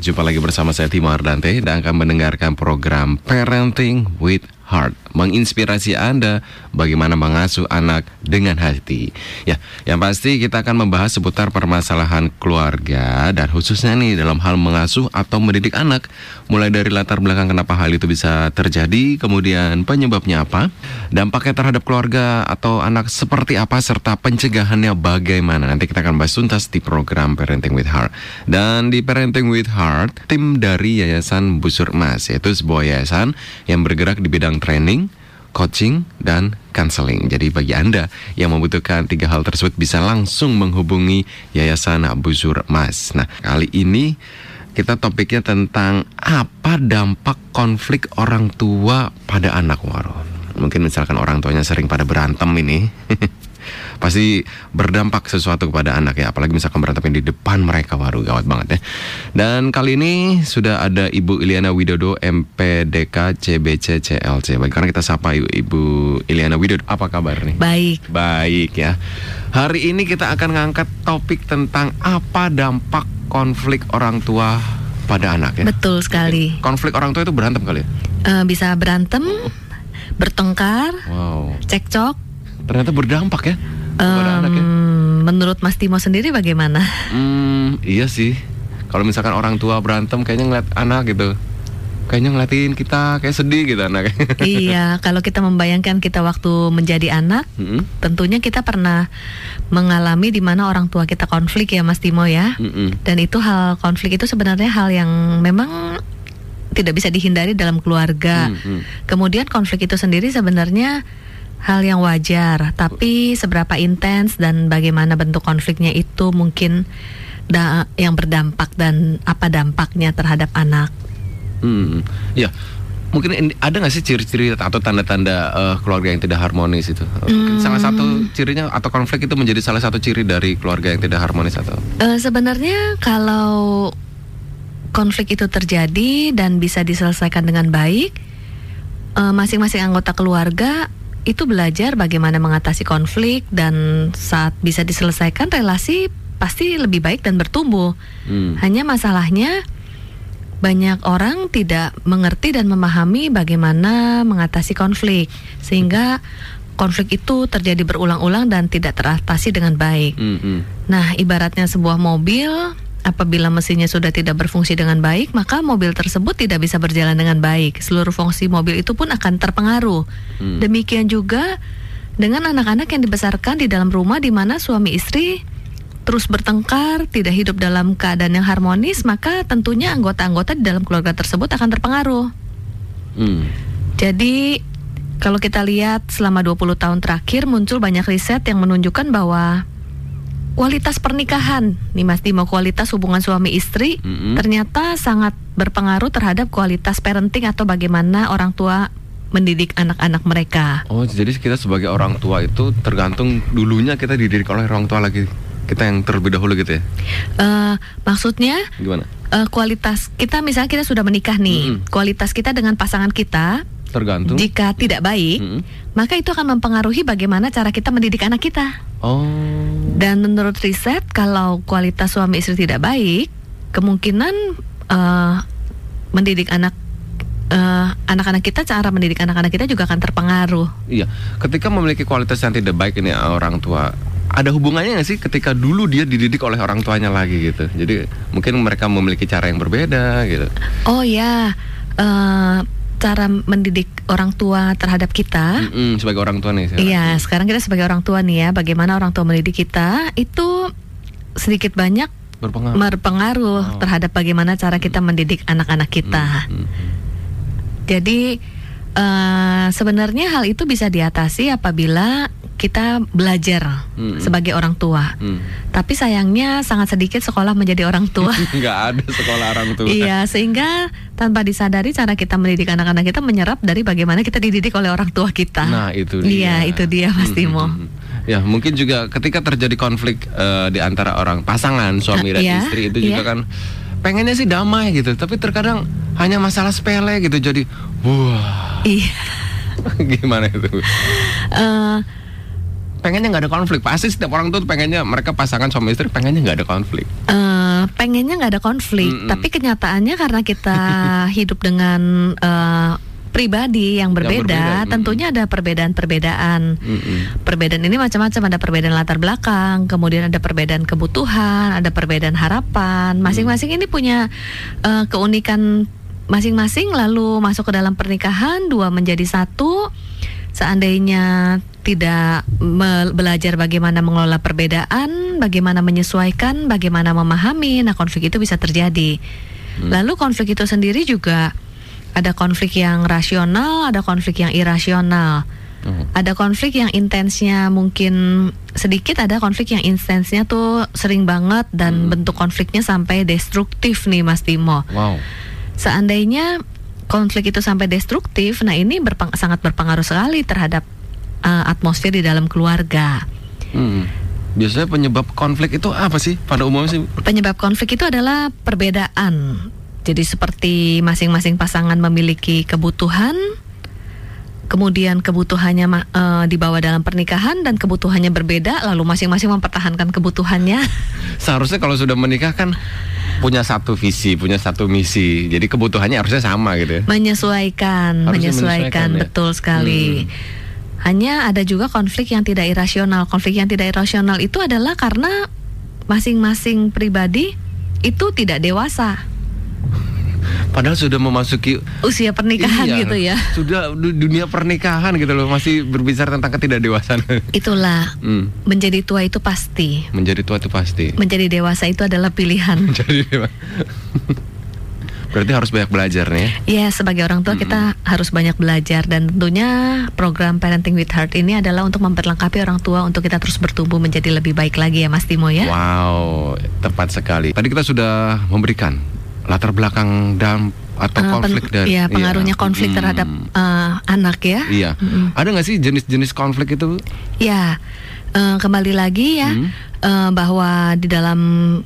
Jumpa lagi bersama saya Timo Ardante dan akan mendengarkan program Parenting with Heart menginspirasi Anda bagaimana mengasuh anak dengan hati. Ya, yang pasti kita akan membahas seputar permasalahan keluarga dan khususnya nih dalam hal mengasuh atau mendidik anak, mulai dari latar belakang kenapa hal itu bisa terjadi, kemudian penyebabnya apa, dampaknya terhadap keluarga atau anak seperti apa serta pencegahannya bagaimana. Nanti kita akan bahas tuntas di program Parenting with Heart. Dan di Parenting with Heart, tim dari Yayasan Busur Emas yaitu sebuah yayasan yang bergerak di bidang training, coaching, dan counseling. Jadi bagi Anda yang membutuhkan tiga hal tersebut bisa langsung menghubungi Yayasan Busur Mas. Nah, kali ini kita topiknya tentang apa dampak konflik orang tua pada anak Waro. Mungkin misalkan orang tuanya sering pada berantem ini. pasti berdampak sesuatu kepada anak ya apalagi misalkan berantem di depan mereka. Waduh gawat banget ya. Dan kali ini sudah ada Ibu Iliana Widodo MPDK CBC CLC baik karena kita sapa Ibu Iliana Widodo. Apa kabar nih? Baik. Baik ya. Hari ini kita akan ngangkat topik tentang apa dampak konflik orang tua pada anak ya. Betul sekali. Konflik orang tua itu berantem kali ya? Uh, bisa berantem bertengkar wow. cekcok ternyata berdampak ya um, ya? Menurut Mas Timo sendiri bagaimana? Hmm, iya sih. Kalau misalkan orang tua berantem, kayaknya ngeliat anak gitu, kayaknya ngeliatin kita kayak sedih gitu anak. iya, kalau kita membayangkan kita waktu menjadi anak, hmm? tentunya kita pernah mengalami di mana orang tua kita konflik ya, Mas Timo ya. Hmm. Dan itu hal konflik itu sebenarnya hal yang memang tidak bisa dihindari dalam keluarga. Hmm. Kemudian konflik itu sendiri sebenarnya hal yang wajar, tapi seberapa intens dan bagaimana bentuk konfliknya itu mungkin da yang berdampak dan apa dampaknya terhadap anak. Hmm, ya. Mungkin ada nggak sih ciri-ciri atau tanda-tanda uh, keluarga yang tidak harmonis itu? Mungkin hmm. salah satu cirinya atau konflik itu menjadi salah satu ciri dari keluarga yang tidak harmonis atau? Uh, sebenarnya kalau konflik itu terjadi dan bisa diselesaikan dengan baik, eh, masing-masing uh, anggota keluarga itu belajar bagaimana mengatasi konflik dan saat bisa diselesaikan relasi pasti lebih baik dan bertumbuh. Hmm. Hanya masalahnya banyak orang tidak mengerti dan memahami bagaimana mengatasi konflik sehingga konflik itu terjadi berulang-ulang dan tidak teratasi dengan baik. Hmm, hmm. Nah, ibaratnya sebuah mobil Apabila mesinnya sudah tidak berfungsi dengan baik, maka mobil tersebut tidak bisa berjalan dengan baik. Seluruh fungsi mobil itu pun akan terpengaruh. Hmm. Demikian juga dengan anak-anak yang dibesarkan di dalam rumah di mana suami istri terus bertengkar, tidak hidup dalam keadaan yang harmonis, maka tentunya anggota-anggota di dalam keluarga tersebut akan terpengaruh. Hmm. Jadi kalau kita lihat selama 20 tahun terakhir muncul banyak riset yang menunjukkan bahwa kualitas pernikahan nih Mas Timo kualitas hubungan suami istri mm-hmm. ternyata sangat berpengaruh terhadap kualitas parenting atau bagaimana orang tua mendidik anak-anak mereka. Oh, jadi kita sebagai orang tua itu tergantung dulunya kita dididik oleh orang tua lagi. Kita yang terlebih dahulu gitu ya. Uh, maksudnya gimana? Uh, kualitas kita misalnya kita sudah menikah nih. Mm-hmm. Kualitas kita dengan pasangan kita tergantung jika tidak baik, mm-hmm. maka itu akan mempengaruhi bagaimana cara kita mendidik anak kita. Oh. Dan menurut riset kalau kualitas suami istri tidak baik, kemungkinan uh, mendidik anak uh, anak-anak kita cara mendidik anak-anak kita juga akan terpengaruh. Iya, ketika memiliki kualitas yang tidak baik ini orang tua, ada hubungannya nggak sih ketika dulu dia dididik oleh orang tuanya lagi gitu? Jadi mungkin mereka memiliki cara yang berbeda gitu. Oh ya. Uh, cara mendidik orang tua terhadap kita. Mm -mm, sebagai orang tua nih. Iya, sekarang kita sebagai orang tua nih ya, bagaimana orang tua mendidik kita itu sedikit banyak berpengaruh, berpengaruh oh. terhadap bagaimana cara kita mendidik anak-anak kita. Mm -hmm. Jadi uh, sebenarnya hal itu bisa diatasi apabila kita belajar hmm. sebagai orang tua. Hmm. Tapi sayangnya sangat sedikit sekolah menjadi orang tua. Nggak ada sekolah orang tua. iya, sehingga tanpa disadari cara kita mendidik anak-anak kita menyerap dari bagaimana kita dididik oleh orang tua kita. Nah, itu dia. Iya, itu dia Mas Timo. Hmm. Ya, mungkin juga ketika terjadi konflik uh, di antara orang pasangan suami dan ya, istri itu juga iya. kan pengennya sih damai gitu, tapi terkadang hanya masalah sepele gitu jadi wah. Iya. Gimana itu? Uh, pengennya nggak ada konflik pasti setiap orang tuh pengennya mereka pasangan suami istri pengennya nggak ada konflik uh, pengennya nggak ada konflik, Mm-mm. tapi kenyataannya karena kita hidup dengan eh, pribadi yang berbeda, berbeda, mm-mm. tentunya ada perbedaan-perbedaan. Perbedaan ini macam-macam, ada perbedaan latar belakang, kemudian ada perbedaan kebutuhan, ada perbedaan harapan. Masing-masing ini punya eh, keunikan masing-masing. Lalu masuk ke dalam pernikahan, dua menjadi satu. Seandainya tidak belajar bagaimana mengelola perbedaan, bagaimana menyesuaikan, bagaimana memahami, nah konflik itu bisa terjadi. Lalu konflik itu sendiri juga ada konflik yang rasional, ada konflik yang irasional. Oh. Ada konflik yang intensnya mungkin sedikit, ada konflik yang intensnya tuh sering banget dan bentuk konfliknya sampai destruktif nih Mas Timo. Wow. Seandainya konflik itu sampai destruktif, nah ini berpeng- sangat berpengaruh sekali terhadap uh, atmosfer di dalam keluarga. Mm. Biasanya penyebab konflik itu apa sih pada umumnya sih? Penyebab konflik itu adalah perbedaan. Jadi seperti masing-masing pasangan memiliki kebutuhan, kemudian kebutuhannya eh, dibawa dalam pernikahan dan kebutuhannya berbeda, lalu masing-masing mempertahankan kebutuhannya. Seharusnya kalau sudah menikah kan punya satu visi, punya satu misi. Jadi kebutuhannya harusnya sama gitu ya. menyesuaikan, Harusnya menyesuaikan, menyesuaikan, ya. betul sekali. Hmm. Hanya ada juga konflik yang tidak irasional. Konflik yang tidak irasional itu adalah karena masing-masing pribadi itu tidak dewasa Padahal sudah memasuki usia pernikahan Iya, gitu ya. Sudah du- dunia pernikahan gitu loh, masih berbicara tentang ketidakdewasaan. Itulah Hmm, menjadi tua itu pasti. menjadi tua itu pasti. Menjadi dewasa itu adalah pilihan. Jadi berarti harus banyak belajar nih ya. Ya, sebagai orang tua kita harus banyak belajar dan tentunya program Parenting with Heart ini adalah untuk memperlengkapi orang tua untuk kita terus bertumbuh menjadi lebih baik lagi ya Mas Timo ya. Wow, tepat sekali. Tadi kita sudah memberikan latar belakang dan atau Eh, pen- konflik dari Iya, pengaruhnya iya. konflik Hmm, terhadap eh, anak ya. Iya. Mm-mm. Ada nggak sih jenis-jenis konflik itu? Ya, eh, kembali lagi ya Hmm. eh, bahwa di dalam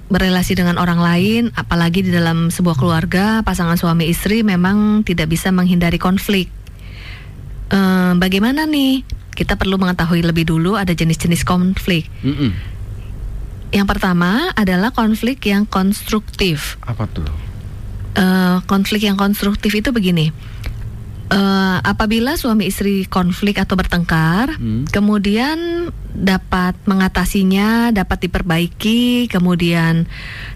berelasi dengan orang lain, apalagi di dalam sebuah keluarga, pasangan suami istri memang tidak bisa menghindari konflik. Eh, bagaimana nih? Kita perlu mengetahui lebih dulu ada jenis-jenis konflik. Mm-mm. Yang pertama adalah konflik yang konstruktif. Apa tuh? Eh, konflik yang konstruktif itu begini. Eh, apabila suami istri konflik atau bertengkar, Hmm. kemudian dapat mengatasinya, dapat diperbaiki, kemudian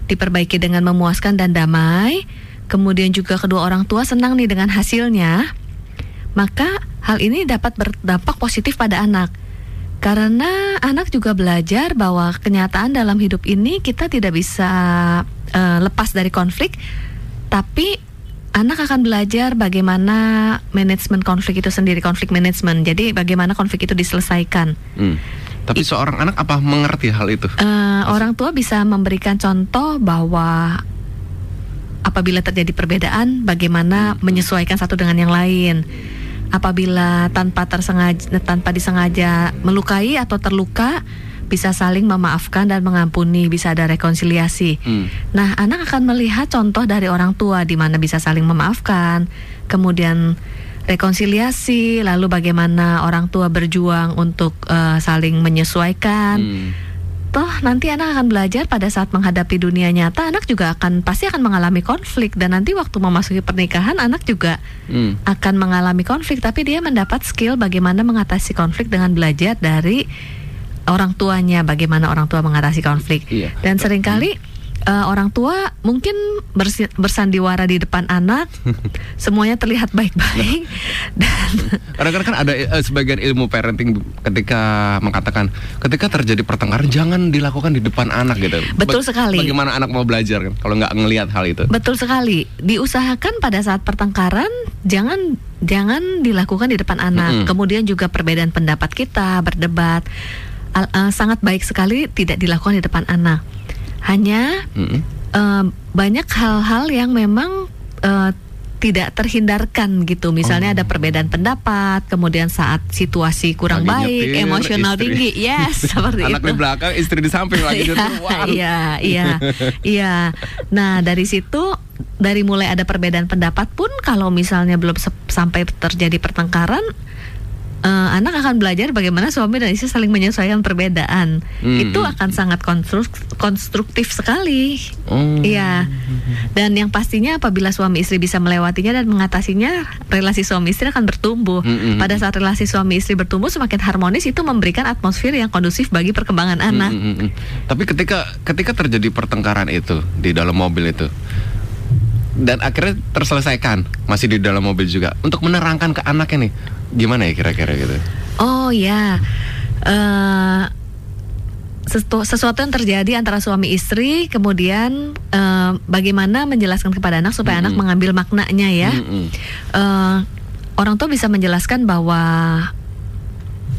diperbaiki dengan memuaskan dan damai, kemudian juga kedua orang tua senang nih dengan hasilnya, maka hal ini dapat berdampak positif pada anak. Karena anak juga belajar bahwa kenyataan dalam hidup ini kita tidak bisa eh, lepas dari konflik, tapi anak akan belajar bagaimana manajemen konflik itu sendiri, konflik manajemen. Jadi bagaimana konflik itu diselesaikan. Hmm. Tapi seorang anak apa mengerti hal itu? Eh, orang tua bisa memberikan contoh bahwa apabila terjadi perbedaan, bagaimana menyesuaikan satu dengan yang lain. Apabila tanpa tersengaja, tanpa disengaja melukai atau terluka, bisa saling memaafkan dan mengampuni, bisa ada rekonsiliasi. Hmm. Nah, anak akan melihat contoh dari orang tua di mana bisa saling memaafkan, kemudian rekonsiliasi, lalu bagaimana orang tua berjuang untuk eh, saling menyesuaikan. Hmm. Toh nanti anak akan belajar pada saat menghadapi dunia nyata, anak juga akan pasti akan mengalami konflik dan nanti waktu memasuki pernikahan anak juga Hmm. akan mengalami konflik, tapi dia mendapat skill bagaimana mengatasi konflik dengan belajar dari orang tuanya, bagaimana orang tua mengatasi konflik. Iya. Dan sering kali eh, orang tua mungkin bersi- bersandiwara di depan anak, semuanya terlihat baik-baik dan Kadang-kadang kan ada eh, sebagian ilmu parenting ketika mengatakan ketika terjadi pertengkaran jangan dilakukan di depan anak gitu. Betul sekali. Bagaimana anak mau belajar kan kalau nggak ngelihat hal itu? betul sekali diusahakan pada saat pertengkaran jangan jangan dilakukan di depan anak. Mm-mm. Kemudian juga perbedaan pendapat kita berdebat al- eh, sangat baik sekali tidak dilakukan di depan anak. Hanya Mm-mm. eh, banyak hal-hal yang memang eh, tidak terhindarkan gitu. Misalnya Oh. ada perbedaan pendapat, kemudian saat situasi kurang Lagi baik, nyetir, emosional istri. tinggi, yes seperti Anak itu. di belakang, istri di samping lagi nyetir. Wah. Iya, iya, iya. Nah dari situ dari mulai ada perbedaan pendapat pun kalau misalnya belum sampai terjadi pertengkaran, eh, anak akan belajar bagaimana suami dan istri saling menyesuaikan perbedaan. Hmm. Itu akan sangat konstruk- konstruktif sekali. Oh. Iya. Dan yang pastinya apabila suami istri bisa melewatinya dan mengatasinya, relasi suami istri akan bertumbuh. Mm-mm. Pada saat relasi suami istri bertumbuh semakin harmonis itu memberikan atmosfer yang kondusif bagi perkembangan anak. Mm, mm, mm. Tapi ketika ketika terjadi pertengkaran itu di dalam mobil itu dan akhirnya terselesaikan masih di dalam mobil juga untuk menerangkan ke anaknya nih gimana ya kira-kira gitu. Oh ya. Sesu- sesuatu yang terjadi antara suami istri, kemudian eh, bagaimana menjelaskan kepada anak supaya anak Mm-mm. mengambil maknanya ya. Mm-mm. Eh, orang tua bisa menjelaskan bahwa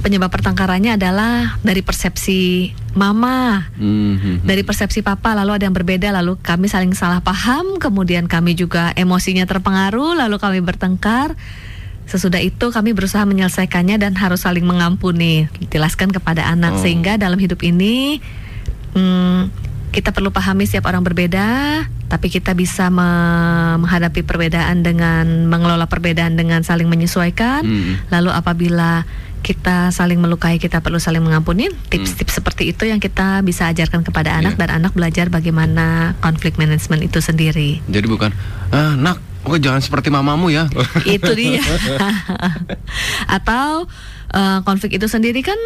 penyebab pertengkarannya adalah dari persepsi mama, Mhm. dari persepsi papa, lalu ada yang berbeda, lalu kami saling salah paham, kemudian kami juga emosinya terpengaruh, lalu kami bertengkar. Sesudah itu kami berusaha menyelesaikannya dan harus saling mengampuni, jelaskan kepada anak Oh. sehingga dalam hidup ini hmm, kita perlu pahami setiap orang berbeda, tapi kita bisa me- menghadapi perbedaan dengan mengelola perbedaan dengan saling menyesuaikan. Mm. Lalu apabila kita saling melukai, kita perlu saling mengampuni. Tips-tips seperti itu yang kita bisa ajarkan kepada anak Iya. dan anak belajar bagaimana konflik management itu sendiri. Jadi bukan ah nak, oh jangan seperti mamamu ya. itu dia. Atau eh, konflik itu sendiri kan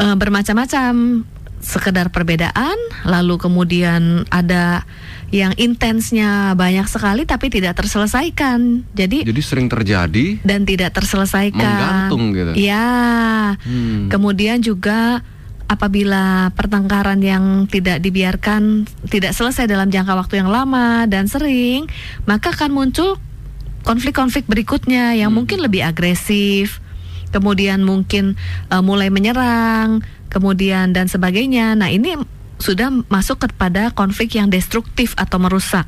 eh, bermacam-macam. Sekedar perbedaan, lalu kemudian ada yang intensnya banyak sekali tapi tidak terselesaikan. Jadi Jadi sering terjadi dan tidak terselesaikan. Menggantung gitu. Ya. Hmm. Kemudian juga apabila pertengkaran yang tidak dibiarkan tidak selesai dalam jangka waktu yang lama dan sering, maka akan muncul konflik-konflik berikutnya yang Hmm. mungkin lebih agresif, kemudian mungkin eh, mulai menyerang, kemudian dan sebagainya. Nah, ini sudah masuk kepada konflik yang destruktif atau merusak.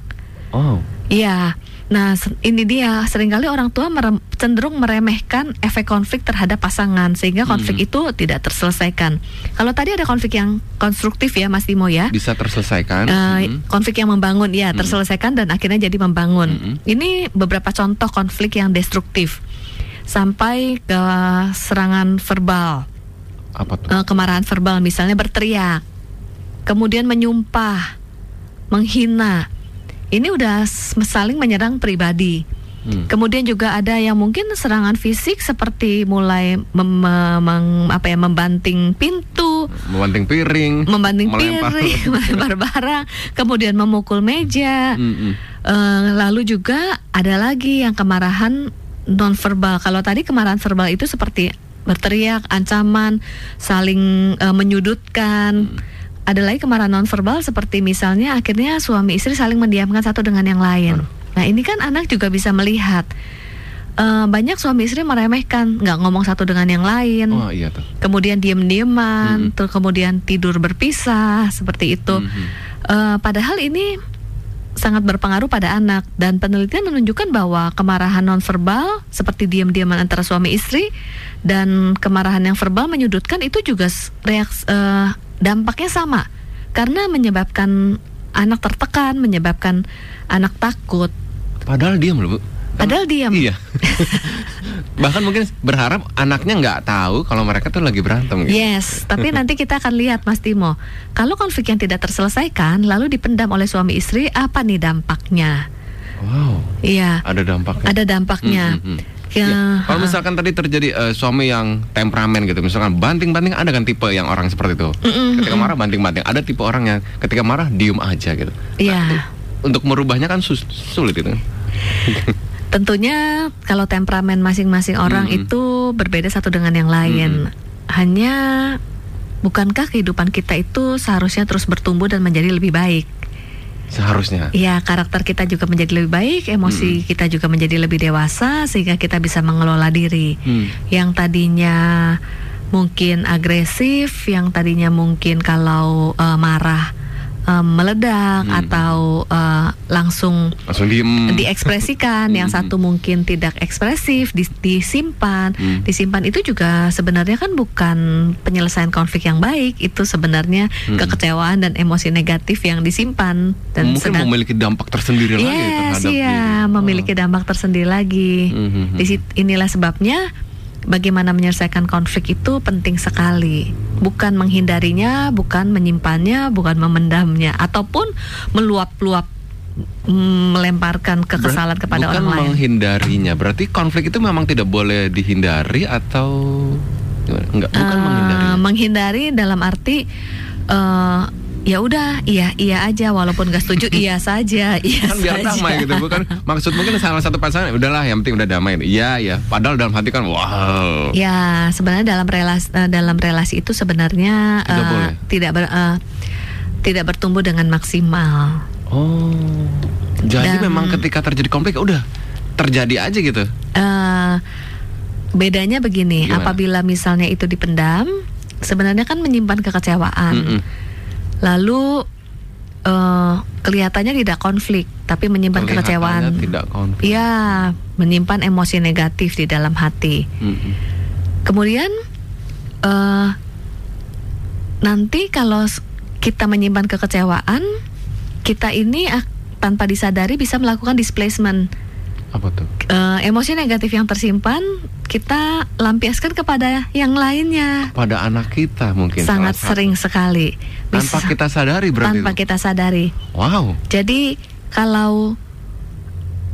Oh. Iya. Nah, ini dia sering kali orang tua merem- cenderung meremehkan efek konflik terhadap pasangan sehingga konflik Hmm. itu tidak terselesaikan. Kalau tadi ada konflik yang konstruktif ya, Mas Timo ya. Bisa terselesaikan. Eh, Mhm. konflik yang membangun ya Mm. terselesaikan dan akhirnya jadi membangun. Mm-mm. Ini beberapa contoh konflik yang destruktif sampai ke serangan verbal, Apa tuh? eh, kemarahan verbal misalnya berteriak, kemudian menyumpah, menghina. Ini udah saling menyerang pribadi. Hmm. Kemudian juga ada yang mungkin serangan fisik seperti mulai mem- mem- apa ya membanting pintu, Membanting piring. membanting melempar. piring, melempar barang, kemudian memukul meja. Mm-mm. Eh, lalu juga ada lagi yang kemarahan nonverbal. Kalau tadi kemarahan verbal itu seperti berteriak, ancaman, saling eh, menyudutkan. Ada lagi kemarahan nonverbal seperti misalnya akhirnya suami istri saling mendiamkan satu dengan yang lain. Nah ini kan anak juga bisa melihat eh, banyak suami istri meremehkan, nggak ngomong satu dengan yang lain Oh iya tuh. kemudian diem-dieman, Mhm. terus kemudian tidur berpisah seperti itu. Mhm. Eh, padahal ini sangat berpengaruh pada anak dan penelitian menunjukkan bahwa kemarahan nonverbal seperti diam-diaman antara suami istri dan kemarahan yang verbal menyudutkan itu juga s- reaks eh, dampaknya sama karena menyebabkan anak tertekan, menyebabkan anak takut. Padahal diam loh bu. Padahal diam. Iya. Bahkan mungkin berharap anaknya nggak tahu kalau mereka tuh lagi berantem gitu. Yes, tapi nanti kita akan lihat Mas Timo. Kalau konflik yang tidak terselesaikan lalu dipendam oleh suami istri, apa nih dampaknya? Wow. Iya, Ada dampaknya. ada dampaknya. Hmm, hmm, hmm. Ya, Ya, Kalau misalkan tadi terjadi eh, suami yang temperamen gitu, misalkan banting-banting ada kan tipe yang orang seperti itu. Mm-mm, Ketika marah banting-banting, ada tipe orang yang ketika marah diem aja gitu. Iya. Untuk merubahnya kan sus- sulit itu. Tentunya kalau temperamen masing-masing orang Mm-mm. itu berbeda satu dengan yang lain. Hanya bukankah kehidupan kita itu seharusnya terus bertumbuh dan menjadi lebih baik? Seharusnya. Ya, karakter kita juga menjadi lebih baik, emosi kita juga menjadi lebih dewasa sehingga kita bisa mengelola diri. Hmm. Yang tadinya mungkin agresif, yang tadinya mungkin kalau eh, marah eh, meledak Hmm. atau eh, langsung Langsung diem. diekspresikan, yang Hmm. satu mungkin tidak ekspresif, dis- disimpan, Hmm. disimpan itu juga sebenarnya kan bukan penyelesaian konflik yang baik, itu sebenarnya Hmm. kekecewaan dan emosi negatif yang disimpan dan Mungkin sedang memiliki dampak tersendiri lagi Yes, terhadap iya, diri. memiliki dampak tersendiri lagi. Mhm. Di sit- inilah sebabnya bagaimana menyelesaikan konflik itu penting sekali. Bukan menghindarinya, bukan menyimpannya, bukan memendamnya, ataupun meluap-luap mm, melemparkan kekesalan Ber- kepada bukan orang lain. menghindarinya. Berarti konflik itu memang tidak boleh dihindari atau enggak? Bukan Eh, menghindari. menghindari dalam arti eh, ya udah iya iya aja walaupun gak setuju iya saja iya Kan biar saja. damai gitu, bukan? Maksud mungkin salah satu pasangan udahlah yang penting udah damai. Iya ya. Padahal dalam hati kan wow. Ya, sebenarnya dalam relasi dalam relasi itu sebenarnya Tidak eh, boleh. tidak ber- eh, tidak bertumbuh dengan maksimal. Oh. Jadi Dan- memang ketika terjadi konflik udah terjadi aja gitu. Eh, bedanya begini, Gimana? apabila misalnya itu dipendam, sebenarnya kan menyimpan kekecewaan. Mm-mm. Lalu eh, kelihatannya tidak konflik, tapi menyimpan kekecewaan. tidak konflik. Iya, menyimpan emosi negatif di dalam hati. Mm-mm. Kemudian eh nanti kalau kita menyimpan kekecewaan, kita ini tanpa disadari bisa melakukan displacement. Apa tuh? Eh, emosi negatif yang tersimpan kita lampiaskan kepada yang lainnya. Pada anak kita mungkin Sangat satu. sering sekali. tanpa Bisa- kita sadari berarti tanpa itu. kita sadari. Wow. Jadi kalau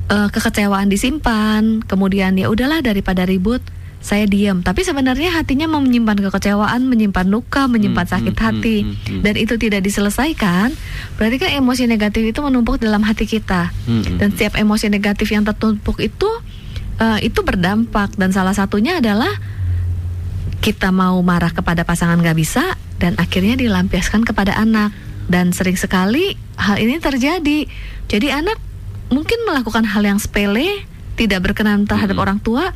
eh, kekecewaan disimpan, kemudian ya udahlah daripada ribut, saya diam. Tapi sebenarnya hatinya mau menyimpan kekecewaan, menyimpan luka, menyimpan Hmm, sakit hmm, hati, hmm, hmm, hmm. dan itu tidak diselesaikan, berarti kan emosi negatif itu menumpuk dalam hati kita. Mm-mm. Dan setiap emosi negatif yang tertumpuk itu eh, itu berdampak dan salah satunya adalah kita mau marah kepada pasangan nggak bisa dan akhirnya dilampiaskan kepada anak dan sering sekali hal ini terjadi. Jadi anak mungkin melakukan hal yang sepele, tidak berkenan terhadap Mm-mm. orang tua,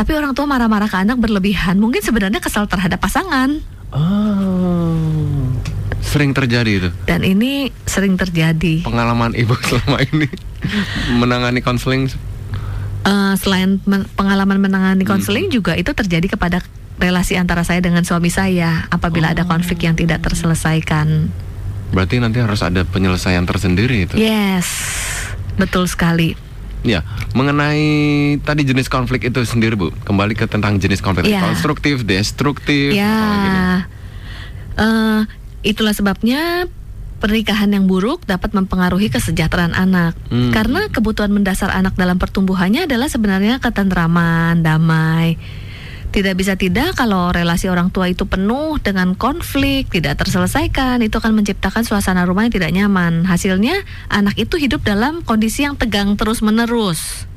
tapi orang tua marah-marah ke anak berlebihan. Mungkin sebenarnya kesal terhadap pasangan Oh. Sering terjadi itu. dan ini sering terjadi. Pengalaman ibu selama ini menangani konseling Eh, selain men- pengalaman menangani Hmm. konseling juga itu terjadi kepada relasi antara saya dengan suami saya apabila ada Oh. konflik yang tidak terselesaikan. berarti nanti harus ada penyelesaian tersendiri itu. Yes, betul sekali. Ya, mengenai tadi jenis konflik itu sendiri Bu, kembali ke tentang jenis konflik Iya. konstruktif, destruktif, Ya, eh, itulah sebabnya pernikahan yang buruk dapat mempengaruhi kesejahteraan anak. Hmm. Karena kebutuhan mendasar anak dalam pertumbuhannya adalah sebenarnya ketentraman, damai. Tidak bisa tidak kalau relasi orang tua itu penuh dengan konflik, tidak terselesaikan, itu akan menciptakan suasana rumah yang tidak nyaman. Hasilnya anak itu hidup dalam kondisi yang tegang terus-menerus.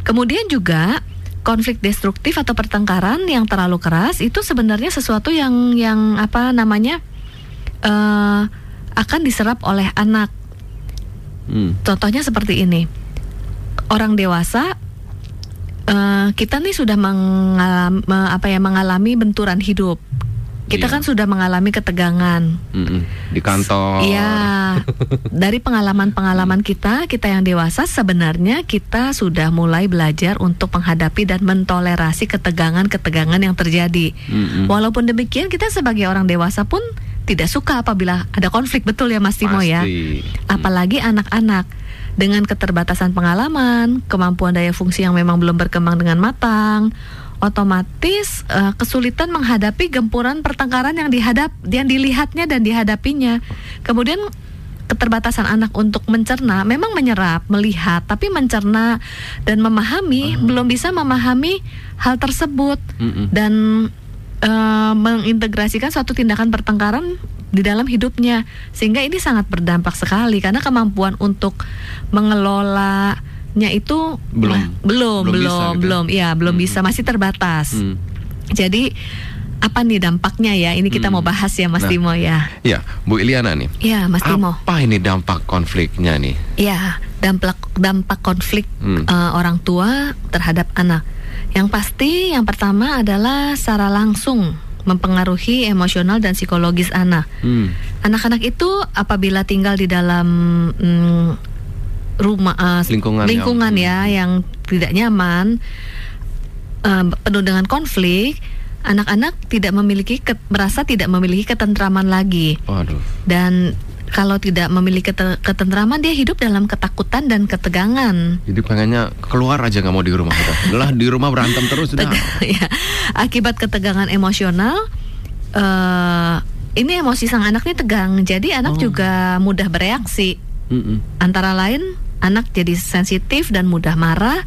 Kemudian juga konflik destruktif atau pertengkaran yang terlalu keras itu sebenarnya sesuatu yang yang apa namanya eh akan diserap oleh anak. Hmm. Contohnya seperti ini. Orang dewasa eh, kita nih sudah mengalami apa ya mengalami benturan hidup. Kita Iya. kan sudah mengalami ketegangan. Mm-mm. Di kantor. Iya. Dari pengalaman-pengalaman kita, kita yang dewasa sebenarnya kita sudah mulai belajar untuk menghadapi dan mentolerasi ketegangan-ketegangan yang terjadi. Mm-mm. Walaupun demikian, kita sebagai orang dewasa pun tidak suka apabila ada konflik betul ya Mas Timo ya. Pasti. Apalagi anak-anak dengan keterbatasan pengalaman, kemampuan daya fungsi yang memang belum berkembang dengan matang, otomatis eh, kesulitan menghadapi gempuran pertengkaran yang dihadap yang dilihatnya dan dihadapinya. Kemudian keterbatasan anak untuk mencerna memang menyerap, melihat, tapi mencerna dan memahami belum bisa memahami hal tersebut Mm-mm. dan eh, mengintegrasikan suatu tindakan pertengkaran di dalam hidupnya sehingga ini sangat berdampak sekali karena kemampuan untuk mengelolanya itu Belum. wah, belum Belum bisa belum gitu ya? belum ya belum Hmm. bisa masih terbatas Mm. jadi apa nih dampaknya ya ini kita Hmm. mau bahas ya Mas Nah. Timo ya Ya, Bu Iliana nih. ya Mas Timo Apa ini dampak konfliknya nih? Ya, dampak dampak konflik Hmm. eh, orang tua terhadap anak. Yang pasti yang pertama adalah secara langsung mempengaruhi emosional dan psikologis anak. Hmm. Anak-anak itu apabila tinggal di dalam mm, rumah eh, Lingkungan yang- lingkungan ya yang tidak nyaman eh, penuh dengan konflik, anak-anak tidak memiliki ke- merasa tidak memiliki ketentraman lagi Waduh. dan kalau tidak memiliki kete- ketentraman dia hidup dalam ketakutan dan ketegangan. Jadi pengennya keluar aja nggak mau di rumah. Udah di rumah berantem terus udah. Teg- ya, akibat ketegangan emosional eh ini emosi sang anak ini tegang. Jadi anak Oh. juga mudah bereaksi. Mm-mm. Antara lain anak jadi sensitif dan mudah marah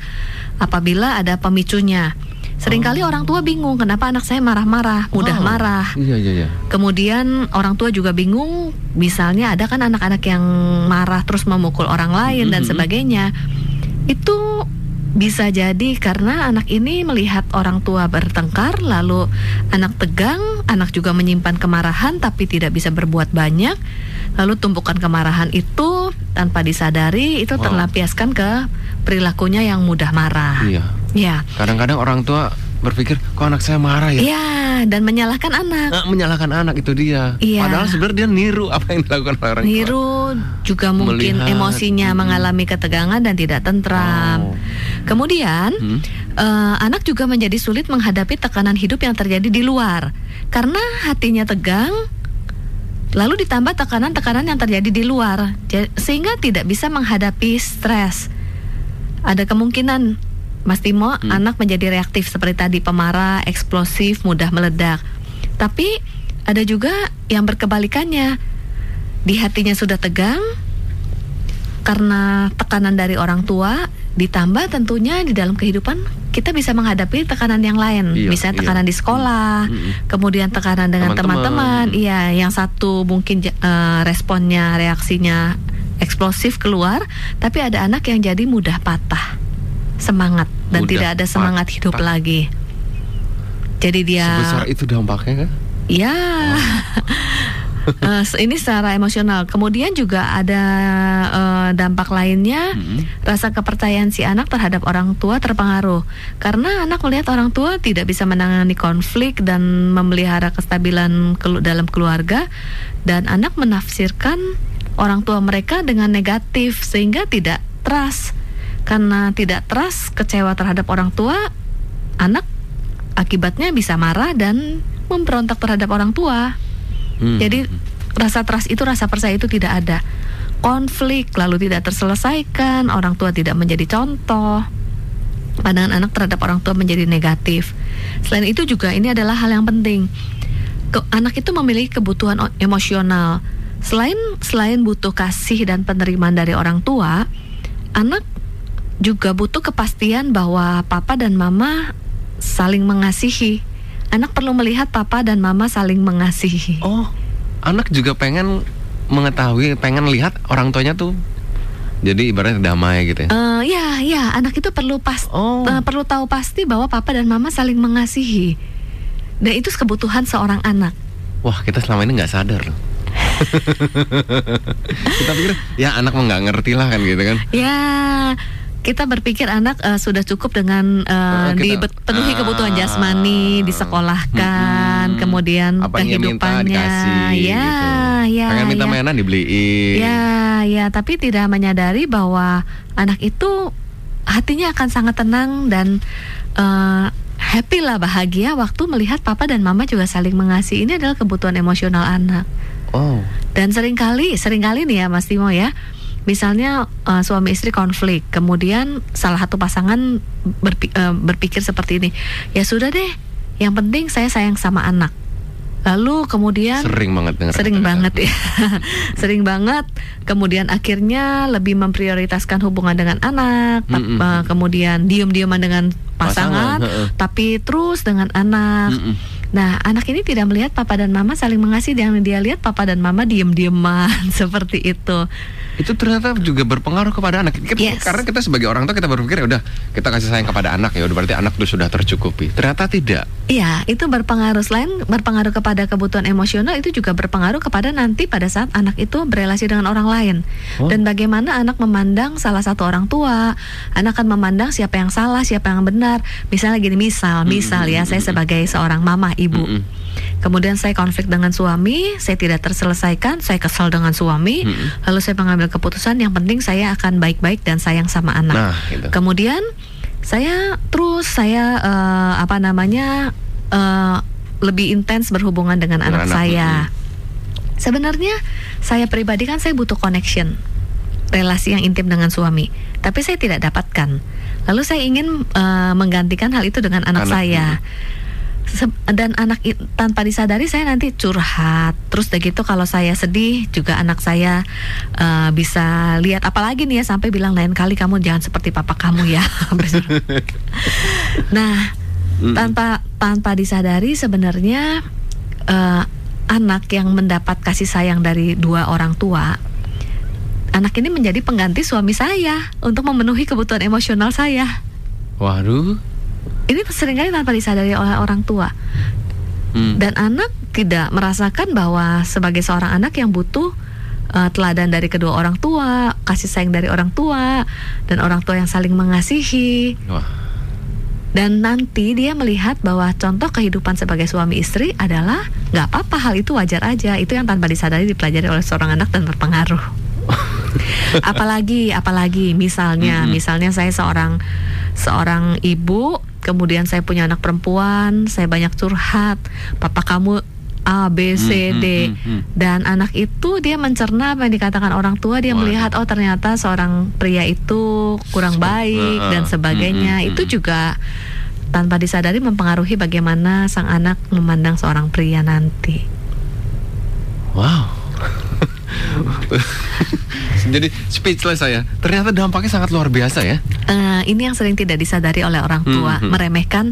apabila ada pemicunya. Seringkali orang tua bingung kenapa anak saya marah-marah, mudah Oh. marah. Iya iya iya. Kemudian orang tua juga bingung, misalnya ada kan anak-anak yang marah terus memukul orang lain dan Mhm. sebagainya. Itu bisa jadi karena anak ini melihat orang tua bertengkar, lalu anak tegang, anak juga menyimpan kemarahan tapi tidak bisa berbuat banyak. Lalu tumpukan kemarahan itu tanpa disadari itu Wow. terlampiaskan ke perilakunya yang mudah marah. Iya. Ya. Kadang-kadang orang tua berpikir kok anak saya marah ya. Ya, dan menyalahkan anak. Nah, menyalahkan anak itu dia. Iya. Padahal sebenarnya dia niru apa yang dilakukan orang tua. Niru juga mungkin Melihat, emosinya mm. mengalami ketegangan dan tidak tentram. Oh. Kemudian Hmm. eh, anak juga menjadi sulit menghadapi tekanan hidup yang terjadi di luar karena hatinya tegang. Lalu ditambah tekanan-tekanan yang terjadi di luar, sehingga tidak bisa menghadapi stres. Ada kemungkinan, Mas Timo, Hmm. anak menjadi reaktif seperti tadi, pemarah, eksplosif, mudah meledak. Tapi ada juga yang berkebalikannya, di hatinya sudah tegang karena tekanan dari orang tua, ditambah tentunya di dalam kehidupan kita bisa menghadapi tekanan yang lain, Iya, misalnya iya. tekanan di sekolah, Mm-mm. kemudian tekanan dengan Teman-teman. iya, yang satu mungkin eh, responnya, reaksinya eksplosif keluar, tapi ada anak yang jadi mudah patah semangat dan Mudah tidak ada semangat hidup patah. lagi. Jadi dia Sebesar itu dampaknya kan? Ya, Eh, ini secara emosional. Kemudian juga ada eh, dampak lainnya, Mm-mm. rasa kepercayaan si anak terhadap orang tua terpengaruh karena anak melihat orang tua tidak bisa menangani konflik dan memelihara kestabilan kelu- dalam keluarga, dan anak menafsirkan orang tua mereka dengan negatif sehingga tidak trust. Karena tidak trust, kecewa terhadap orang tua, anak akibatnya bisa marah dan memberontak terhadap orang tua. Hmm. Jadi rasa trust itu, rasa percaya itu tidak ada. Konflik lalu tidak terselesaikan, orang tua tidak menjadi contoh. Pandangan anak terhadap orang tua menjadi negatif. Selain itu juga ini adalah hal yang penting. Ke- anak itu memiliki kebutuhan emosional. Selain selain butuh kasih dan penerimaan dari orang tua, anak juga butuh kepastian bahwa papa dan mama saling mengasihi. Anak perlu melihat papa dan mama saling mengasihi. Oh, anak juga pengen mengetahui, pengen lihat orang tuanya tuh. Jadi ibaratnya damai gitu ya. Eh, ya, ya, anak itu perlu pas, Oh. eh, perlu tahu pasti bahwa papa dan mama saling mengasihi. Dan itu kebutuhan seorang anak. Wah, kita selama ini nggak sadar loh. kita pikir ya anak mah nggak ngerti lah kan gitu kan. Ya, kita berpikir anak eh, sudah cukup dengan eh, Oh, kita- dipenuhi kebutuhan Ah. jasmani, disekolahkan, Mm-mm. kemudian Apa yang dia minta kehidupannya. dikasih ya, gitu. ya, Pengen minta ya. mainan dibeliin. Ya, ya, tapi tidak menyadari bahwa anak itu hatinya akan sangat tenang dan eh, happy lah bahagia waktu melihat papa dan mama juga saling mengasihi. Ini adalah kebutuhan emosional anak. Oh. Dan sering kali, sering kali nih ya Mas Timo ya, misalnya eh, suami istri konflik, kemudian salah satu pasangan berpi- eh, berpikir seperti ini, ya sudah deh, yang penting saya sayang sama anak. Lalu kemudian Sering banget denger sering kata-kata. banget ya sering banget kemudian akhirnya lebih memprioritaskan hubungan dengan anak tap- Mm-mm. eh, kemudian diem-dieman dengan pasangan, Pasangan, tapi terus dengan anak Mm-mm. nah anak ini tidak melihat papa dan mama saling mengasihi dan dia lihat papa dan mama diem-dieman seperti itu Itu ternyata juga berpengaruh kepada anak. Kita- Yes. Karena kita sebagai orang tua kita berpikir ya udah kita kasih sayang kepada anak ya udah berarti anak tuh sudah tercukupi. Ternyata tidak. Iya, itu berpengaruh selain berpengaruh kepada kebutuhan emosional itu juga berpengaruh kepada nanti pada saat anak itu berelasi dengan orang lain. Oh. Dan bagaimana anak memandang salah satu orang tua, anak akan memandang siapa yang salah, siapa yang benar. Misalnya gini, misal, misal ya, saya sebagai seorang mama, ibu. Mm-mm. Kemudian saya konflik dengan suami, saya tidak terselesaikan, saya kesal dengan suami, Mm-mm. lalu saya mengambil keputusan yang penting saya akan baik-baik dan sayang sama anak. Nah, gitu. Kemudian saya terus saya eh, apa namanya eh, lebih intens berhubungan dengan anak, anak, saya. Sebenarnya saya pribadi kan saya butuh connection, relasi yang intim dengan suami, tapi saya tidak dapatkan. Lalu saya ingin uh, menggantikan hal itu dengan anak, anak saya. Se dan anak tanpa disadari saya nanti curhat. Terus begitu kalau saya sedih juga anak saya uh, bisa lihat apalagi nih ya sampai bilang lain kali kamu jangan seperti papa kamu ya. nah, tanpa tanpa disadari sebenarnya uh, anak yang mendapat kasih sayang dari dua orang tua anak ini menjadi pengganti suami saya untuk memenuhi kebutuhan emosional saya. Waduh. Ini sering kali tanpa disadari oleh orang tua. Hmm. Dan anak tidak merasakan bahwa sebagai seorang anak yang butuh uh, teladan dari kedua orang tua, kasih sayang dari orang tua, dan orang tua yang saling mengasihi. Wah. Dan nanti dia melihat bahwa contoh kehidupan sebagai suami istri adalah nggak apa-apa hal itu wajar aja. Itu yang tanpa disadari dipelajari oleh seorang anak dan berpengaruh apalagi apalagi misalnya mm-hmm. misalnya saya seorang seorang ibu kemudian saya punya anak perempuan saya banyak curhat papa kamu A B C D mm-hmm. dan anak itu dia mencerna apa yang dikatakan orang tua dia Wah. melihat oh ternyata seorang pria itu kurang baik uh, dan sebagainya mm-hmm. itu juga tanpa disadari mempengaruhi bagaimana sang anak memandang seorang pria nanti. Wow. Jadi speechless saya. Ternyata dampaknya sangat luar biasa ya. Uh, ini yang sering tidak disadari oleh orang tua, hmm, hmm. meremehkan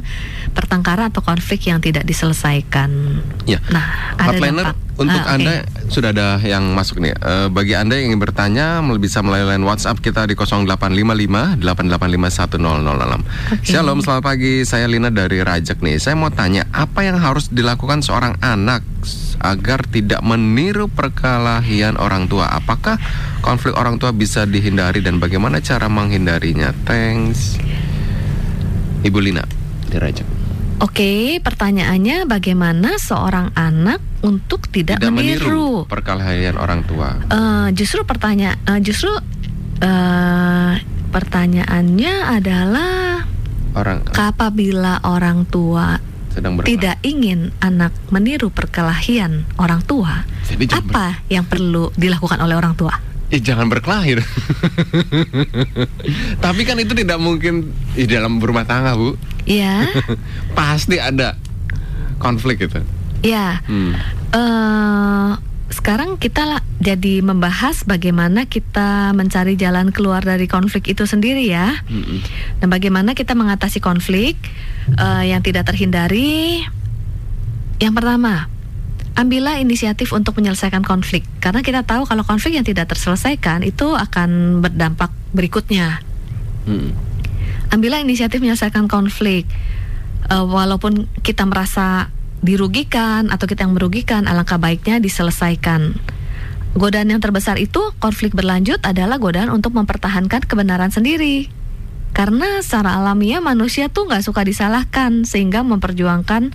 pertengkaran atau konflik yang tidak diselesaikan. Ya. Nah, ada dampak. Untuk okay. Anda sudah ada yang masuk nih. Uh, bagi Anda yang ingin bertanya bisa melalui line WhatsApp kita di 0855 8851006. Okay. Shalom, selamat pagi. Saya Lina dari Rajak nih. Saya mau tanya, apa yang harus dilakukan seorang anak agar tidak meniru perkelahian orang tua? Apakah konflik orang tua bisa dihindari dan bagaimana cara menghindarinya? Thanks. Ibu Lina dari Rajak. Oke, pertanyaannya bagaimana seorang anak untuk tidak, tidak meniru, meniru perkelahian orang tua? Uh, justru pertanyaan, uh, justru uh, pertanyaannya adalah orang apabila orang tua tidak ingin anak meniru perkelahian orang tua, Jadi apa yang perlu dilakukan oleh orang tua? Eh, jangan berkelahir. Tapi kan itu tidak mungkin di dalam rumah tangga, Bu. Iya. Pasti ada konflik itu. Iya. Hmm. Uh, sekarang kita lah jadi membahas bagaimana kita mencari jalan keluar dari konflik itu sendiri ya. Hmm. Dan bagaimana kita mengatasi konflik uh, yang tidak terhindari. Yang pertama, ambillah inisiatif untuk menyelesaikan konflik karena kita tahu kalau konflik yang tidak terselesaikan itu akan berdampak berikutnya. Hmm ambillah inisiatif menyelesaikan konflik. Uh, walaupun kita merasa dirugikan atau kita yang merugikan, alangkah baiknya diselesaikan. Godaan yang terbesar itu konflik berlanjut adalah godaan untuk mempertahankan kebenaran sendiri. Karena secara alamiah manusia tuh nggak suka disalahkan sehingga memperjuangkan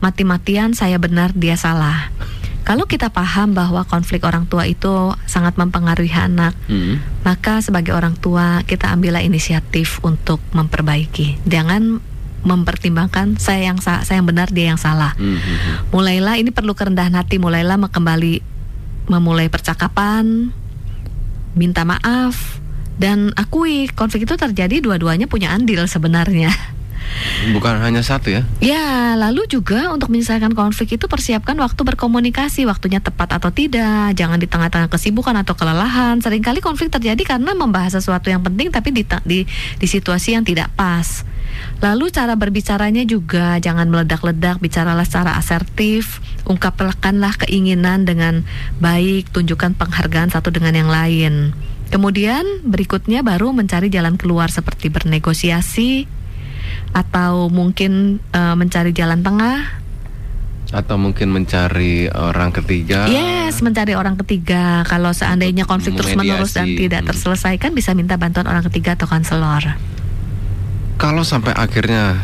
mati-matian saya benar dia salah. Kalau kita paham bahwa konflik orang tua itu sangat mempengaruhi anak, hmm. maka sebagai orang tua kita ambillah inisiatif untuk memperbaiki. Jangan mempertimbangkan saya yang saya yang benar dia yang salah. Hmm. hmm, hmm. Mulailah ini perlu kerendahan hati, mulailah kembali memulai percakapan, minta maaf dan akui konflik itu terjadi dua-duanya punya andil sebenarnya. Bukan hanya satu ya? Ya, lalu juga untuk menyelesaikan konflik itu persiapkan waktu berkomunikasi, waktunya tepat atau tidak, jangan di tengah-tengah kesibukan atau kelelahan. Seringkali konflik terjadi karena membahas sesuatu yang penting tapi di, di, di situasi yang tidak pas. Lalu cara berbicaranya juga jangan meledak-ledak, bicaralah secara asertif, ungkapkanlah keinginan dengan baik, tunjukkan penghargaan satu dengan yang lain. Kemudian berikutnya baru mencari jalan keluar seperti bernegosiasi, atau mungkin uh, mencari jalan tengah atau mungkin mencari orang ketiga. Yes, mencari orang ketiga. Kalau seandainya konflik terus menerus dan tidak hmm. terselesaikan, bisa minta bantuan orang ketiga atau konselor. Kalau sampai akhirnya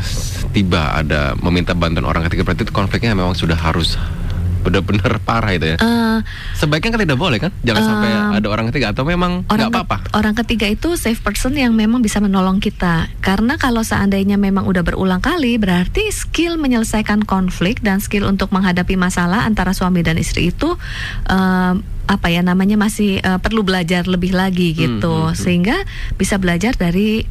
tiba ada meminta bantuan orang ketiga, berarti konfliknya memang sudah harus benar-benar parah itu ya. Eh, Sebaiknya kan tidak boleh kan? Jangan Um, sampai ada orang ketiga atau memang nggak ke- apa-apa. orang ketiga itu safe person yang memang bisa menolong kita karena kalau seandainya memang udah berulang kali berarti skill menyelesaikan konflik dan skill untuk menghadapi masalah antara suami dan istri itu eh, apa ya namanya masih eh, perlu belajar lebih lagi gitu Hmm, hmm, hmm. sehingga bisa belajar dari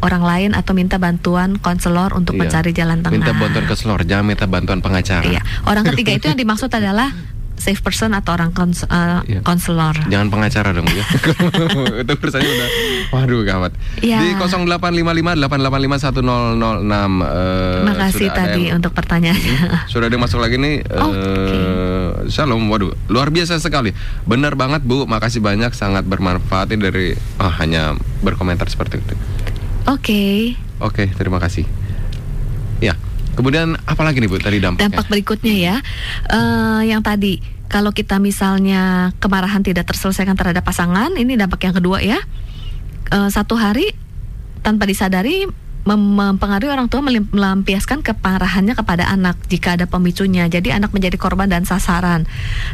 orang lain atau minta bantuan konselor untuk Iya. mencari jalan tengah. Minta bantuan ke selor, jangan minta bantuan pengacara. Iya, orang ketiga itu yang dimaksud adalah safe person atau orang kons- eh, Iya. konselor. Jangan pengacara dong ya. itu urusannya udah waduh gawat. Iya. Di 0855 885 1006 eh, Makasih tadi yang- untuk pertanyaannya. Sudah ada yang masuk lagi nih. Oh, eh, Shalom, waduh, luar biasa sekali. Benar banget Bu, makasih banyak, sangat bermanfaat ini dari ah, hanya berkomentar seperti itu. Oke. Oke, terima kasih. Ya, kemudian apa lagi nih Bu tadi dampaknya? Dampak berikutnya ya, eh, yang tadi kalau kita misalnya kemarahan tidak terselesaikan terhadap pasangan, ini dampak yang kedua ya. Eh, satu hari tanpa disadari mem- mempengaruhi orang tua melampiaskan keparahannya kepada anak jika ada pemicunya. Jadi anak menjadi korban dan sasaran.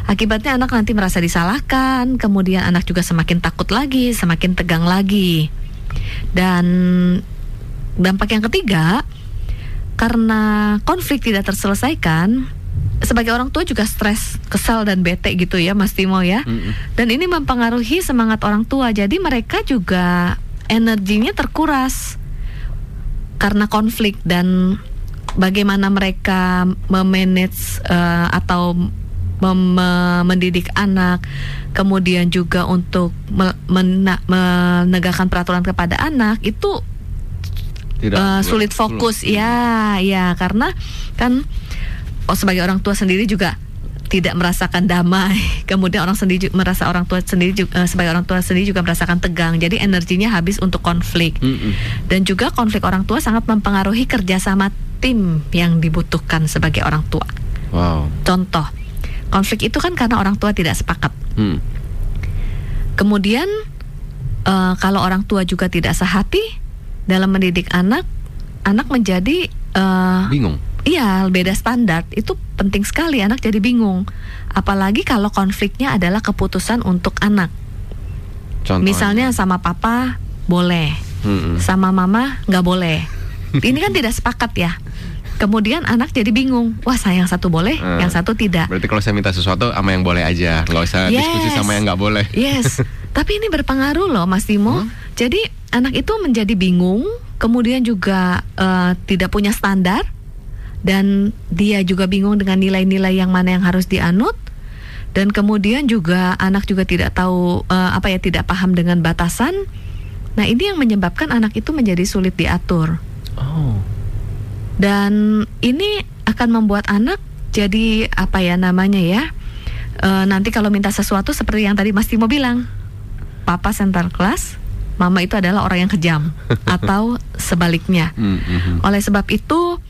Akibatnya anak nanti merasa disalahkan, kemudian anak juga semakin takut lagi, semakin tegang lagi. Dan dampak yang ketiga, karena konflik tidak terselesaikan, sebagai orang tua juga stres, kesal dan bete gitu ya, Mas Timo ya. Mm-mm. Dan ini mempengaruhi semangat orang tua. Jadi mereka juga energinya terkuras karena konflik dan bagaimana mereka memanage eh, atau mendidik anak, kemudian juga untuk menegakkan peraturan kepada anak itu Tidak eh, sulit fokus. Ya ya karena kan oh, sebagai orang tua sendiri juga tidak merasakan damai. Kemudian orang sendiri merasa orang tua sendiri juga, eh, sebagai orang tua sendiri juga merasakan tegang. Jadi energinya habis untuk konflik. Mm-mm. dan juga konflik orang tua sangat mempengaruhi kerjasama tim yang dibutuhkan sebagai orang tua. Wow. contoh konflik itu kan karena orang tua tidak sepakat Hmm. Kemudian eh, kalau orang tua juga tidak sehati dalam mendidik anak, anak menjadi eh, Bingung. iya beda standar. Itu penting sekali anak jadi bingung. Apalagi kalau konfliknya adalah keputusan untuk anak. Contohnya. Misalnya sama papa boleh, Mm-mm. sama mama nggak boleh. Ini kan tidak sepakat ya. Kemudian anak jadi bingung. Wah, saya yang satu boleh, Eh. yang satu tidak. Berarti kalau saya minta sesuatu sama yang boleh aja, nggak usah diskusi Yes. sama yang nggak boleh. Yes, tapi ini berpengaruh loh Mas Timo. Hmm? Jadi anak itu menjadi bingung, kemudian juga eh, tidak punya standar dan dia juga bingung dengan nilai-nilai yang mana yang harus dianut. Dan kemudian juga anak juga tidak tahu eh, apa ya tidak paham dengan batasan. Nah, ini yang menyebabkan anak itu menjadi sulit diatur. Oh. Dan ini akan membuat anak jadi apa ya namanya ya? Eh, nanti kalau minta sesuatu seperti yang tadi Mas Timo bilang, Papa center class, Mama itu adalah orang yang kejam atau sebaliknya. Mm-mm. Oleh sebab itu,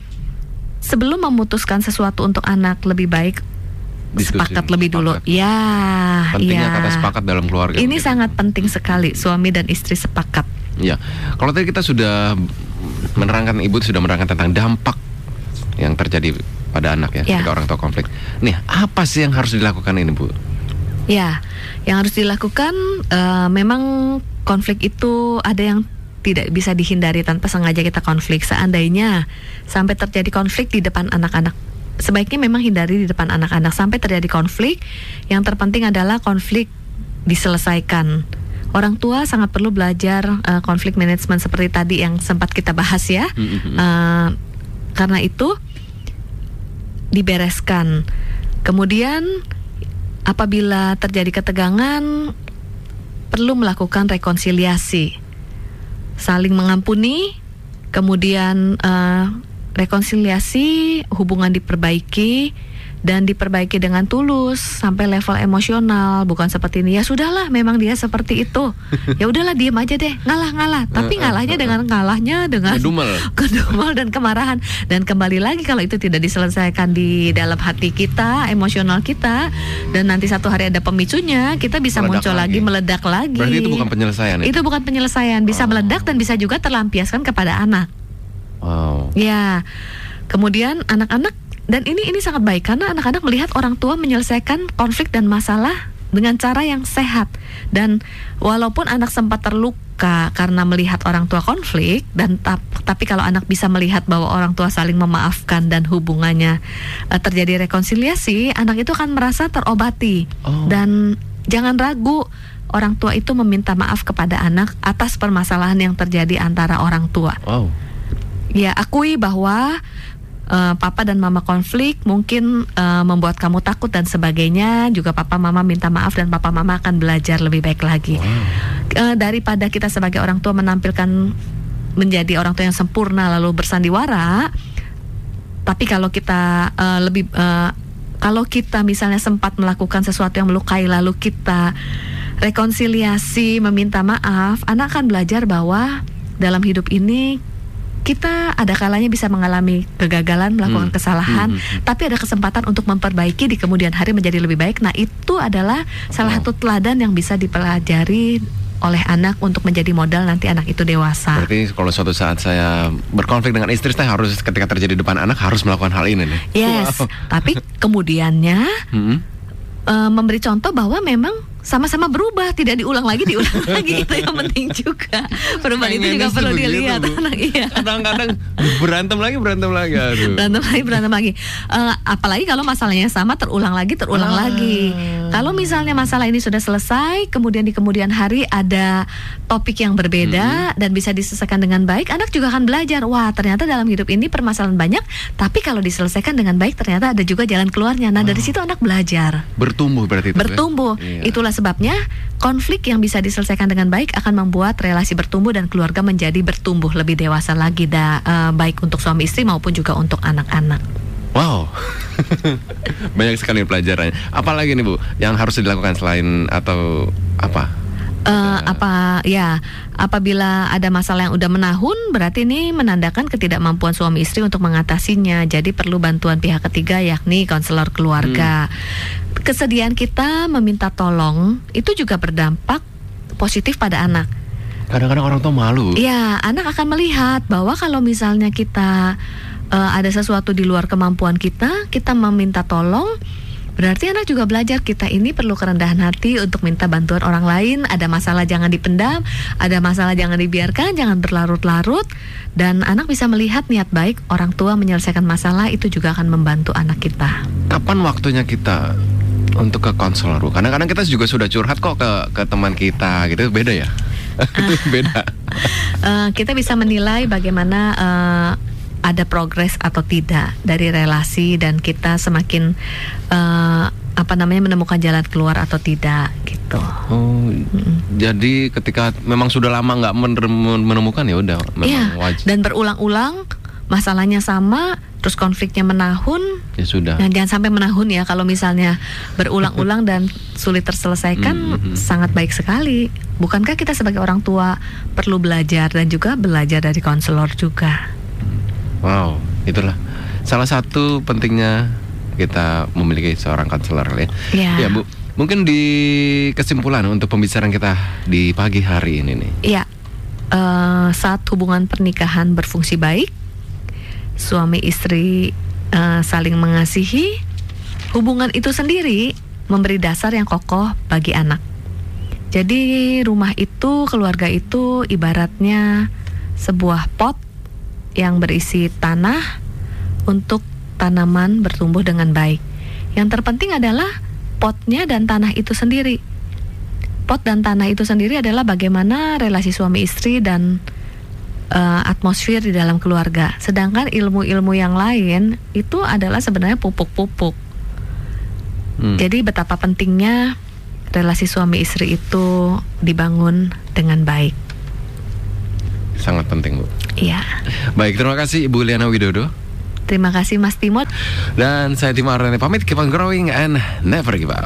sebelum memutuskan sesuatu untuk anak lebih baik Diskusi, sepakat lebih dulu. sepakat. Ya, Pentingnya ya. kata sepakat dalam keluarga. Ini begitu. sangat penting sekali suami dan istri sepakat. Ya, kalau tadi kita sudah menerangkan ibu sudah menerangkan tentang dampak yang terjadi pada anak ya, Ya. ketika orang tua konflik. Nih, apa sih yang harus dilakukan ini bu? Ya, yang harus dilakukan eh, memang konflik itu ada yang tidak bisa dihindari tanpa sengaja kita konflik. Seandainya sampai terjadi konflik di depan anak-anak, sebaiknya memang hindari di depan anak-anak sampai terjadi konflik. Yang terpenting adalah konflik diselesaikan. Orang tua sangat perlu belajar eh, konflik management seperti tadi yang sempat kita bahas ya. Mm-mm. Eh, karena itu dibereskan. Kemudian apabila terjadi ketegangan perlu melakukan rekonsiliasi. Saling mengampuni, kemudian eh, rekonsiliasi, hubungan diperbaiki dan diperbaiki dengan tulus sampai level emosional, bukan seperti ini. Ya sudahlah, memang dia seperti itu. Ya udahlah, diem aja deh, ngalah-ngalah. Tapi ngalahnya dengan ngalahnya dengan Ngedumel. kedumel dan kemarahan dan kembali lagi kalau itu tidak diselesaikan di dalam hati kita emosional kita dan nanti satu hari ada pemicunya kita bisa Meledak muncul lagi. lagi. meledak lagi Berarti itu bukan penyelesaian ya? itu bukan penyelesaian bisa Oh. meledak dan bisa juga terlampiaskan kepada anak Wow. ya kemudian anak-anak dan ini ini sangat baik karena anak-anak melihat orang tua menyelesaikan konflik dan masalah dengan cara yang sehat dan walaupun anak sempat terluka karena melihat orang tua konflik dan tap, tapi kalau anak bisa melihat bahwa orang tua saling memaafkan dan hubungannya uh, terjadi rekonsiliasi anak itu akan merasa terobati Oh. dan jangan ragu orang tua itu meminta maaf kepada anak atas permasalahan yang terjadi antara orang tua Wow. Ya, akui bahwa eh, papa dan mama konflik mungkin eh, membuat kamu takut dan sebagainya. Juga papa mama minta maaf dan papa mama akan belajar lebih baik lagi. Eh, daripada kita sebagai orang tua menampilkan menjadi orang tua yang sempurna lalu bersandiwara, tapi kalau kita eh, lebih eh, kalau kita misalnya sempat melakukan sesuatu yang melukai lalu kita rekonsiliasi meminta maaf, anak akan belajar bahwa dalam hidup ini kita ada kalanya bisa mengalami kegagalan, melakukan Hmm. kesalahan, Hmm, hmm, hmm. tapi ada kesempatan untuk memperbaiki di kemudian hari menjadi lebih baik. Nah, itu adalah salah satu teladan yang bisa dipelajari oleh anak untuk menjadi modal nanti anak itu dewasa. Berarti kalau suatu saat saya berkonflik dengan istri, saya harus ketika terjadi di depan anak harus melakukan hal ini nih. Yes, Wow. tapi kemudiannya Hmm. eh, memberi contoh bahwa memang sama-sama berubah, tidak diulang lagi, diulang lagi itu yang penting juga. Perubahan itu juga perlu dilihat, anak iya. Kadang-kadang berantem lagi, berantem lagi. Aduh. berantem lagi berantem lagi Eh, apalagi kalau masalahnya sama terulang lagi terulang Ah. lagi kalau misalnya masalah ini sudah selesai kemudian di kemudian hari ada topik yang berbeda dan bisa diselesaikan dengan baik anak juga akan belajar wah ternyata dalam hidup ini permasalahan banyak tapi kalau diselesaikan dengan baik ternyata ada juga jalan keluarnya nah dari situ anak belajar Bertumbuh berarti itu. ya? bertumbuh. Iya. Itulah sebabnya konflik yang bisa diselesaikan dengan baik akan membuat relasi bertumbuh dan keluarga menjadi bertumbuh lebih dewasa lagi da, eh, baik untuk suami istri maupun juga untuk anak-anak. Wow, banyak sekali pelajarannya. Apalagi nih bu, yang harus dilakukan selain atau apa? Eh, apa ya apabila ada masalah yang udah menahun berarti ini menandakan ketidakmampuan suami istri untuk mengatasinya. Jadi perlu bantuan pihak ketiga yakni konselor keluarga. Kesediaan kita meminta tolong itu juga berdampak positif pada anak. Kadang-kadang orang tua malu. Iya, anak akan melihat bahwa kalau misalnya kita eh, ada sesuatu di luar kemampuan kita, kita meminta tolong, berarti anak juga belajar kita ini perlu kerendahan hati untuk minta bantuan orang lain. Ada masalah jangan dipendam, ada masalah jangan dibiarkan, jangan berlarut-larut, dan anak bisa melihat niat baik orang tua menyelesaikan masalah itu juga akan membantu anak kita. Kapan waktunya kita untuk ke konselor bu? Kadang-kadang kita juga sudah curhat kok ke ke teman kita gitu, beda ya? beda. Eh, kita bisa menilai bagaimana eh, ada progres atau tidak dari relasi dan kita semakin eh, apa namanya menemukan jalan keluar atau tidak gitu. Oh, jadi ketika memang sudah lama nggak menemukan ya udah memang Iya. wajib Dan berulang-ulang masalahnya sama, terus konfliknya menahun. ya sudah. Nah, jangan sampai menahun ya kalau misalnya berulang-ulang dan sulit terselesaikan Mhm. sangat baik sekali. Bukankah kita sebagai orang tua perlu belajar dan juga belajar dari konselor juga? Wow, itulah salah satu pentingnya kita memiliki seorang konselor ya. Ya. Ya bu, mungkin di kesimpulan untuk pembicaraan kita di pagi hari ini nih. Iya, eh, saat hubungan pernikahan berfungsi baik, suami istri eh, saling mengasihi, hubungan itu sendiri memberi dasar yang kokoh bagi anak. Jadi rumah itu, keluarga itu ibaratnya sebuah pot yang berisi tanah untuk tanaman bertumbuh dengan baik. Yang terpenting adalah potnya dan tanah itu sendiri pot dan tanah itu sendiri adalah bagaimana relasi suami istri dan eh, atmosfer di dalam keluarga. Sedangkan ilmu-ilmu yang lain itu adalah sebenarnya pupuk-pupuk. Hmm. Jadi betapa pentingnya relasi suami istri itu dibangun dengan baik. Sangat penting bu. Iya. Baik, terima kasih Ibu Liana Widodo Terima kasih Mas Timot. dan saya Timo Ardhani pamit. Keep on growing and never give up.